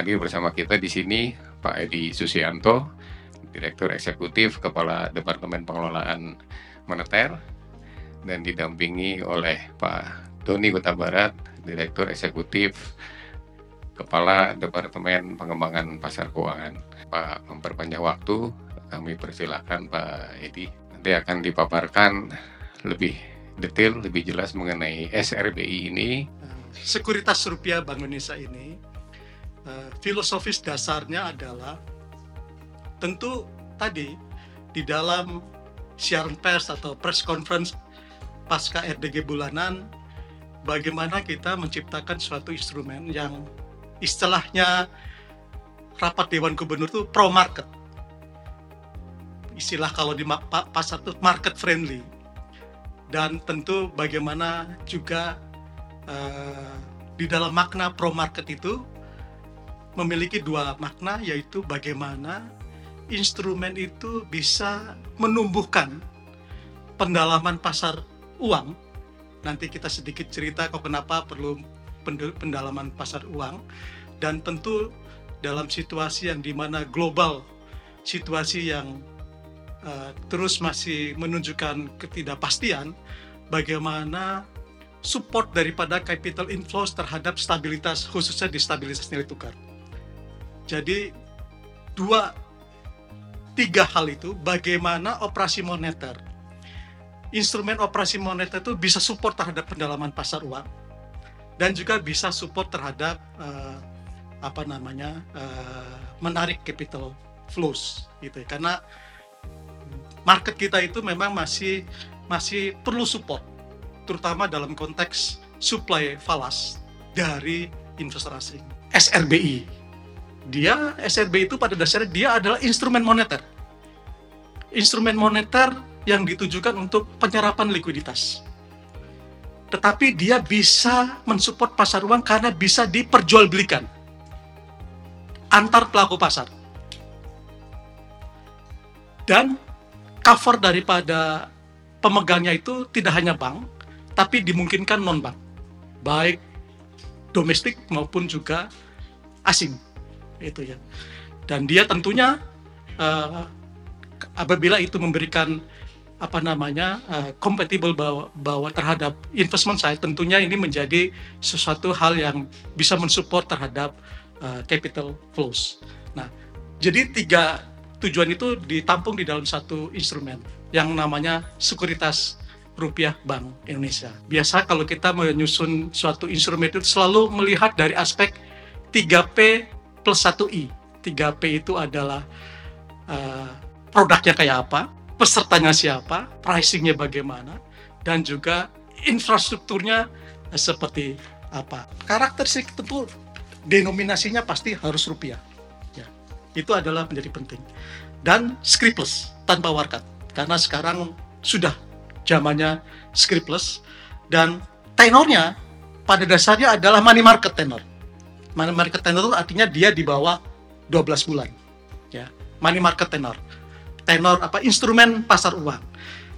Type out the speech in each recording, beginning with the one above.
hadir bersama kita di sini Pak Edi Susianto, Direktur Eksekutif Kepala Departemen Pengelolaan Moneter dan didampingi oleh Pak Doni Kota Barat, Direktur Eksekutif Kepala Departemen Pengembangan Pasar Keuangan. Pak memperpanjang waktu, kami persilahkan Pak Edi. Nanti akan dipaparkan lebih detail, lebih jelas mengenai SRBI ini. Sekuritas rupiah Bank Indonesia ini, uh, filosofis dasarnya adalah tentu tadi di dalam siaran pers atau press conference pasca RDG bulanan, bagaimana kita menciptakan suatu instrumen yang istilahnya rapat Dewan Gubernur itu pro market. Istilah kalau di pasar itu market friendly dan tentu bagaimana juga uh, di dalam makna pro market itu memiliki dua makna yaitu bagaimana instrumen itu bisa menumbuhkan pendalaman pasar uang nanti kita sedikit cerita kok kenapa perlu pendalaman pasar uang dan tentu dalam situasi yang di mana global situasi yang uh, terus masih menunjukkan ketidakpastian bagaimana support daripada capital inflows terhadap stabilitas khususnya di stabilitas nilai tukar. Jadi dua tiga hal itu bagaimana operasi moneter instrumen operasi moneter itu bisa support terhadap pendalaman pasar uang dan juga bisa support terhadap uh, apa namanya uh, menarik capital flows gitu ya. karena market kita itu memang masih masih perlu support terutama dalam konteks supply falas dari investor asing. SRBI. Dia SRBI itu pada dasarnya dia adalah instrumen moneter. Instrumen moneter yang ditujukan untuk penyerapan likuiditas. Tetapi dia bisa mensupport pasar uang karena bisa diperjualbelikan antar pelaku pasar. Dan cover daripada pemegangnya itu tidak hanya bank, tapi dimungkinkan non bank, baik domestik maupun juga asing, itu ya. Dan dia tentunya uh, apabila itu memberikan apa namanya uh, compatible bahwa, bahwa terhadap investment saya tentunya ini menjadi sesuatu hal yang bisa mensupport terhadap uh, capital flows. Nah, jadi tiga tujuan itu ditampung di dalam satu instrumen yang namanya sekuritas rupiah Bank Indonesia. Biasa kalau kita menyusun suatu instrumen itu selalu melihat dari aspek 3P plus 1I. 3P itu adalah uh, produknya kayak apa, pesertanya siapa, pricingnya bagaimana, dan juga infrastrukturnya seperti apa. Karakteristik tentu denominasinya pasti harus rupiah itu adalah menjadi penting. Dan scriptless tanpa warkat karena sekarang sudah zamannya scriptless dan tenornya pada dasarnya adalah money market tenor. Money market tenor itu artinya dia di bawah 12 bulan. Ya, money market tenor. Tenor apa instrumen pasar uang.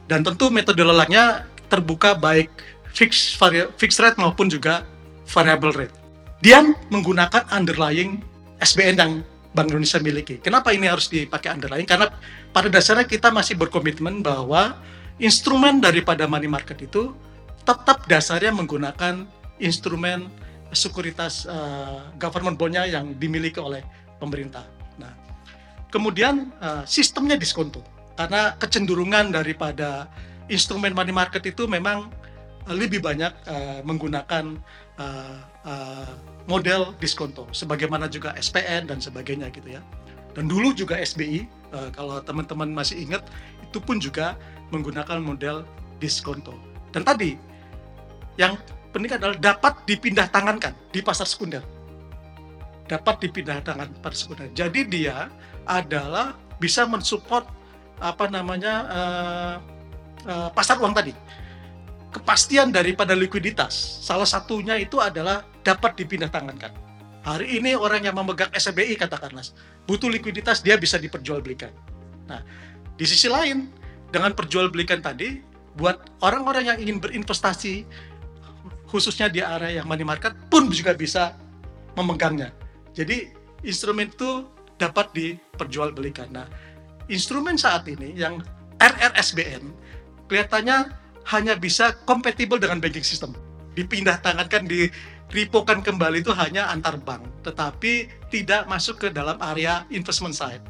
Dan tentu metode lelangnya terbuka baik fixed fixed rate maupun juga variable rate. Dia menggunakan underlying SBN yang Bank Indonesia miliki. Kenapa ini harus dipakai underlying? Karena pada dasarnya kita masih berkomitmen bahwa instrumen daripada money market itu tetap dasarnya menggunakan instrumen sekuritas uh, government bondnya yang dimiliki oleh pemerintah. Nah, kemudian uh, sistemnya diskonto karena kecenderungan daripada instrumen money market itu memang uh, lebih banyak uh, menggunakan uh, uh, model diskonto, sebagaimana juga SPN dan sebagainya gitu ya. Dan dulu juga SBI, uh, eh, kalau teman-teman masih ingat, itu pun juga menggunakan model diskonto. Dan tadi yang penting adalah dapat dipindah tangankan di pasar sekunder. Dapat dipindah tangan pada sekunder. Jadi dia adalah bisa mensupport apa namanya uh, uh, pasar uang tadi kepastian daripada likuiditas salah satunya itu adalah dapat dipindah tangankan. Hari ini orang yang memegang SBI katakanlah butuh likuiditas dia bisa diperjualbelikan. Nah, di sisi lain dengan perjualbelikan tadi buat orang-orang yang ingin berinvestasi khususnya di area yang money market pun juga bisa memegangnya. Jadi instrumen itu dapat diperjualbelikan. Nah, instrumen saat ini yang RRSBN kelihatannya hanya bisa kompatibel dengan banking system. Dipindah tangankan, diripokan kembali itu hanya antar bank, tetapi tidak masuk ke dalam area investment side.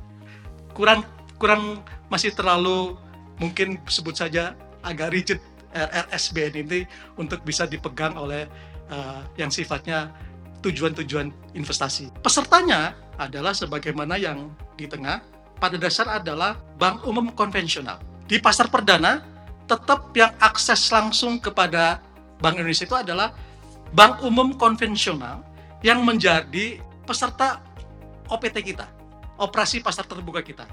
Kurang kurang masih terlalu mungkin sebut saja agak rigid RRSBN ini untuk bisa dipegang oleh uh, yang sifatnya tujuan-tujuan investasi. Pesertanya adalah sebagaimana yang di tengah, pada dasar adalah bank umum konvensional. Di pasar perdana, tetap yang akses langsung kepada Bank Indonesia itu adalah bank umum konvensional yang menjadi peserta OPT kita, operasi pasar terbuka kita,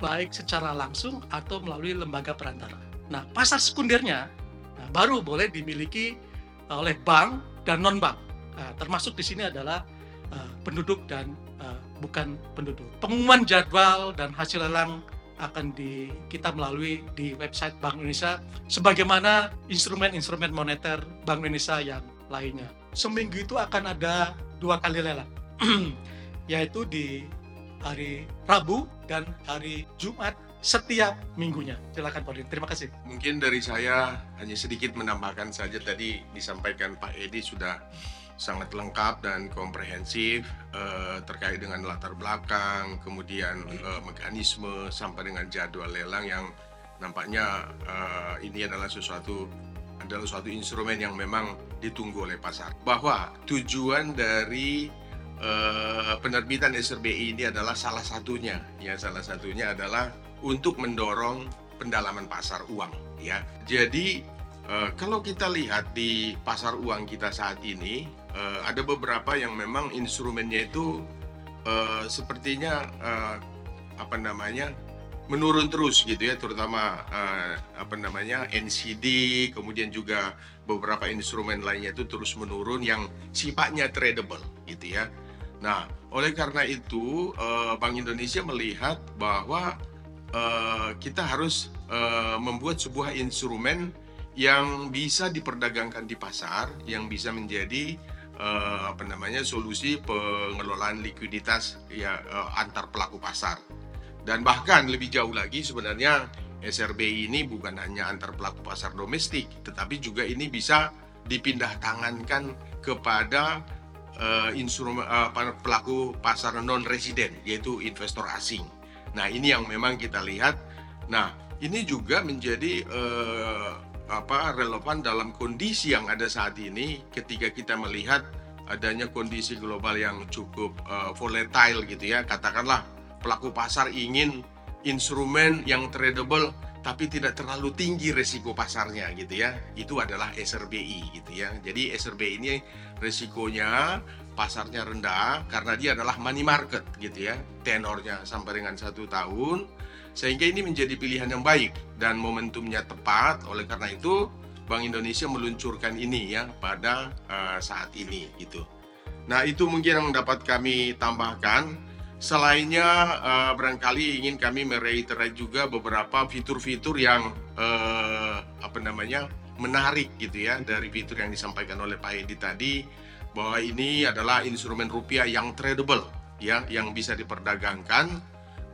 baik secara langsung atau melalui lembaga perantara. Nah, pasar sekundernya baru boleh dimiliki oleh bank dan non bank. Nah, termasuk di sini adalah uh, penduduk dan uh, bukan penduduk. Pengumuman jadwal dan hasil lelang akan di kita melalui di website Bank Indonesia sebagaimana instrumen-instrumen moneter Bank Indonesia yang lainnya. Seminggu itu akan ada dua kali lelang, yaitu di hari Rabu dan hari Jumat setiap minggunya. Silakan Pak Din. Terima kasih. Mungkin dari saya hanya sedikit menambahkan saja tadi disampaikan Pak Edi sudah sangat lengkap dan komprehensif uh, terkait dengan latar belakang, kemudian uh, mekanisme sampai dengan jadwal lelang yang nampaknya uh, ini adalah sesuatu adalah suatu instrumen yang memang ditunggu oleh pasar. Bahwa tujuan dari uh, penerbitan SRBI ini adalah salah satunya, ya salah satunya adalah untuk mendorong pendalaman pasar uang, ya. Jadi uh, kalau kita lihat di pasar uang kita saat ini uh, ada beberapa yang memang instrumennya itu uh, sepertinya apa namanya menurun terus gitu ya terutama uh, apa namanya NCD kemudian juga beberapa instrumen lainnya itu terus menurun yang sifatnya tradable gitu ya. Nah, oleh karena itu uh, Bank Indonesia melihat bahwa uh, kita harus uh, membuat sebuah instrumen yang bisa diperdagangkan di pasar, yang bisa menjadi uh, apa namanya solusi pengelolaan likuiditas ya uh, antar pelaku pasar. Dan bahkan lebih jauh lagi sebenarnya SRBI ini bukan hanya antar pelaku pasar domestik, tetapi juga ini bisa dipindah tangankan kepada uh, instrumen uh, pelaku pasar non residen yaitu investor asing. Nah, ini yang memang kita lihat. Nah, ini juga menjadi uh, apa relevan dalam kondisi yang ada saat ini ketika kita melihat adanya kondisi global yang cukup uh, volatile gitu ya katakanlah pelaku pasar ingin instrumen yang tradable tapi tidak terlalu tinggi resiko pasarnya gitu ya itu adalah SRBI gitu ya jadi SRBI ini resikonya pasarnya rendah karena dia adalah money market gitu ya tenornya sampai dengan satu tahun sehingga ini menjadi pilihan yang baik dan momentumnya tepat. Oleh karena itu, Bank Indonesia meluncurkan ini ya pada uh, saat ini gitu. Nah, itu mungkin yang dapat kami tambahkan. Selainnya uh, barangkali ingin kami mereiterate juga beberapa fitur-fitur yang uh, apa namanya? menarik gitu ya dari fitur yang disampaikan oleh Pak Edi tadi bahwa ini adalah instrumen rupiah yang tradable ya yang bisa diperdagangkan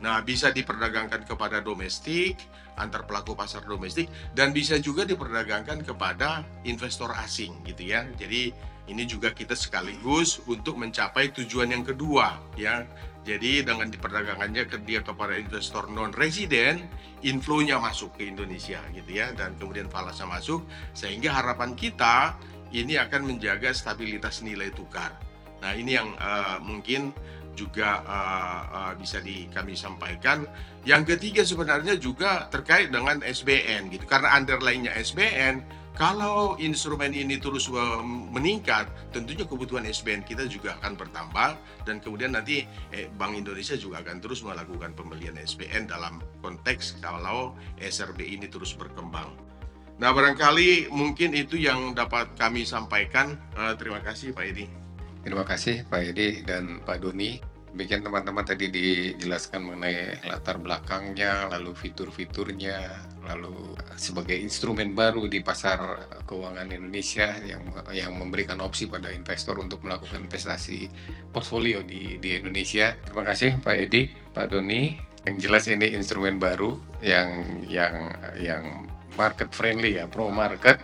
Nah, bisa diperdagangkan kepada domestik, antar pelaku pasar domestik, dan bisa juga diperdagangkan kepada investor asing gitu ya. Jadi ini juga kita sekaligus untuk mencapai tujuan yang kedua ya. Jadi dengan diperdagangkannya ke dia kepada investor non resident, inflow-nya masuk ke Indonesia gitu ya dan kemudian falasnya masuk sehingga harapan kita ini akan menjaga stabilitas nilai tukar. Nah, ini yang uh, mungkin juga uh, uh, bisa di kami sampaikan. Yang ketiga sebenarnya juga terkait dengan SBN gitu. Karena underlying-nya SBN, kalau instrumen ini terus meningkat, tentunya kebutuhan SBN kita juga akan bertambah dan kemudian nanti eh, Bank Indonesia juga akan terus melakukan pembelian SBN dalam konteks kalau SRB ini terus berkembang. Nah, barangkali mungkin itu yang dapat kami sampaikan. Uh, terima kasih Pak Edi. Terima kasih Pak Edi dan Pak Doni. Demikian teman-teman tadi dijelaskan mengenai latar belakangnya, lalu fitur-fiturnya, lalu sebagai instrumen baru di pasar keuangan Indonesia yang yang memberikan opsi pada investor untuk melakukan investasi portfolio di di Indonesia. Terima kasih Pak Edi, Pak Doni. Yang jelas ini instrumen baru yang yang yang market friendly ya, pro market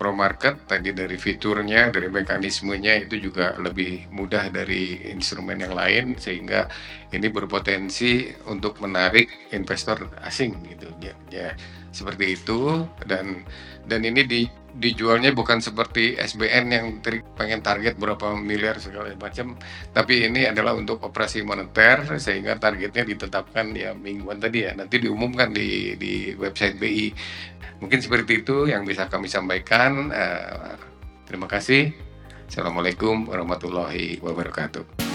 pro market tadi dari fiturnya dari mekanismenya itu juga lebih mudah dari instrumen yang lain sehingga ini berpotensi untuk menarik investor asing gitu ya, ya seperti itu dan dan ini di dijualnya bukan seperti SBN yang teri- pengen target berapa miliar segala macam tapi ini adalah untuk operasi moneter sehingga targetnya ditetapkan ya mingguan tadi ya nanti diumumkan di di website BI Mungkin seperti itu yang bisa kami sampaikan. Eh, terima kasih. Assalamualaikum warahmatullahi wabarakatuh.